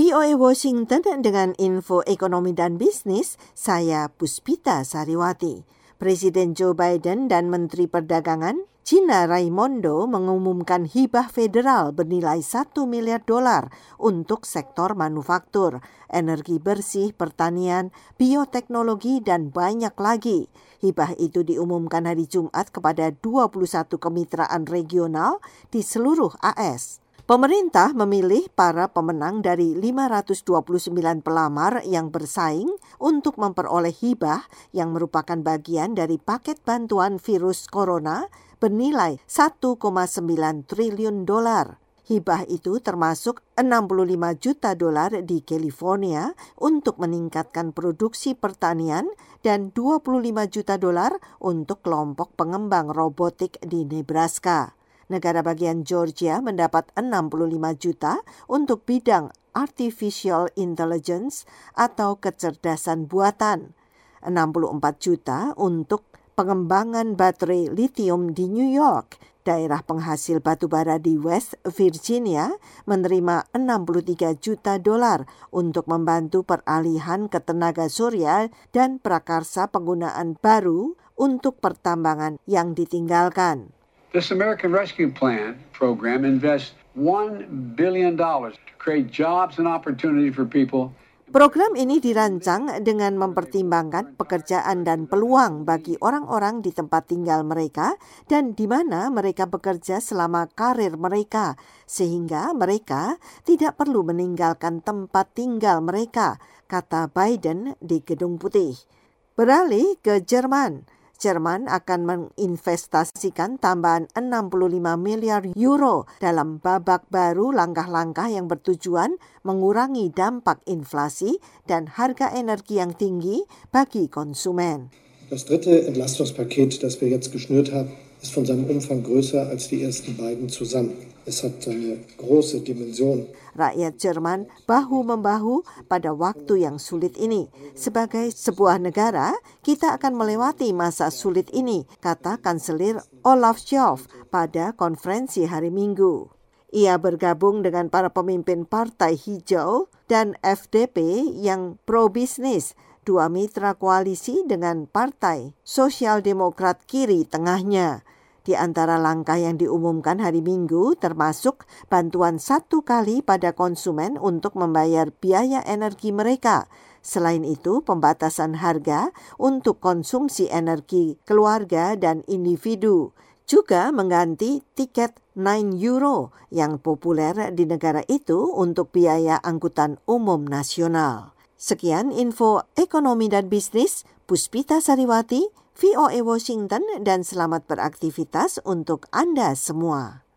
VOA Washington dengan info ekonomi dan bisnis, saya Puspita Sariwati. Presiden Joe Biden dan Menteri Perdagangan Cina Raimondo mengumumkan hibah federal bernilai 1 miliar dolar untuk sektor manufaktur, energi bersih, pertanian, bioteknologi, dan banyak lagi. Hibah itu diumumkan hari Jumat kepada 21 kemitraan regional di seluruh AS. Pemerintah memilih para pemenang dari 529 pelamar yang bersaing untuk memperoleh hibah yang merupakan bagian dari paket bantuan virus corona bernilai 1,9 triliun dolar. Hibah itu termasuk 65 juta dolar di California untuk meningkatkan produksi pertanian dan 25 juta dolar untuk kelompok pengembang robotik di Nebraska negara bagian Georgia mendapat 65 juta untuk bidang artificial intelligence atau kecerdasan buatan, 64 juta untuk pengembangan baterai lithium di New York. Daerah penghasil batu bara di West Virginia menerima 63 juta dolar untuk membantu peralihan ke tenaga surya dan prakarsa penggunaan baru untuk pertambangan yang ditinggalkan. This American Rescue Plan program invests $1 billion to create jobs and opportunity for people Program ini dirancang dengan mempertimbangkan pekerjaan dan peluang bagi orang-orang di tempat tinggal mereka dan di mana mereka bekerja selama karir mereka, sehingga mereka tidak perlu meninggalkan tempat tinggal mereka, kata Biden di Gedung Putih. Beralih ke Jerman. Jerman akan menginvestasikan tambahan 65 miliar euro dalam babak baru langkah-langkah yang bertujuan mengurangi dampak inflasi dan harga energi yang tinggi bagi konsumen. Das dritte Entlastungspaket, das wir jetzt geschnürt haben, ist von seinem Umfang größer als die ersten beiden zusammen. Rakyat Jerman bahu-membahu pada waktu yang sulit ini. Sebagai sebuah negara, kita akan melewati masa sulit ini, kata Kanselir Olaf Scholz pada konferensi hari Minggu. Ia bergabung dengan para pemimpin Partai Hijau dan FDP yang pro-bisnis dua mitra koalisi dengan Partai Sosial Demokrat Kiri tengahnya. Di antara langkah yang diumumkan hari Minggu termasuk bantuan satu kali pada konsumen untuk membayar biaya energi mereka. Selain itu, pembatasan harga untuk konsumsi energi keluarga dan individu juga mengganti tiket 9 euro yang populer di negara itu untuk biaya angkutan umum nasional. Sekian info ekonomi dan bisnis, Puspita Sariwati, VOA Washington, dan selamat beraktivitas untuk Anda semua.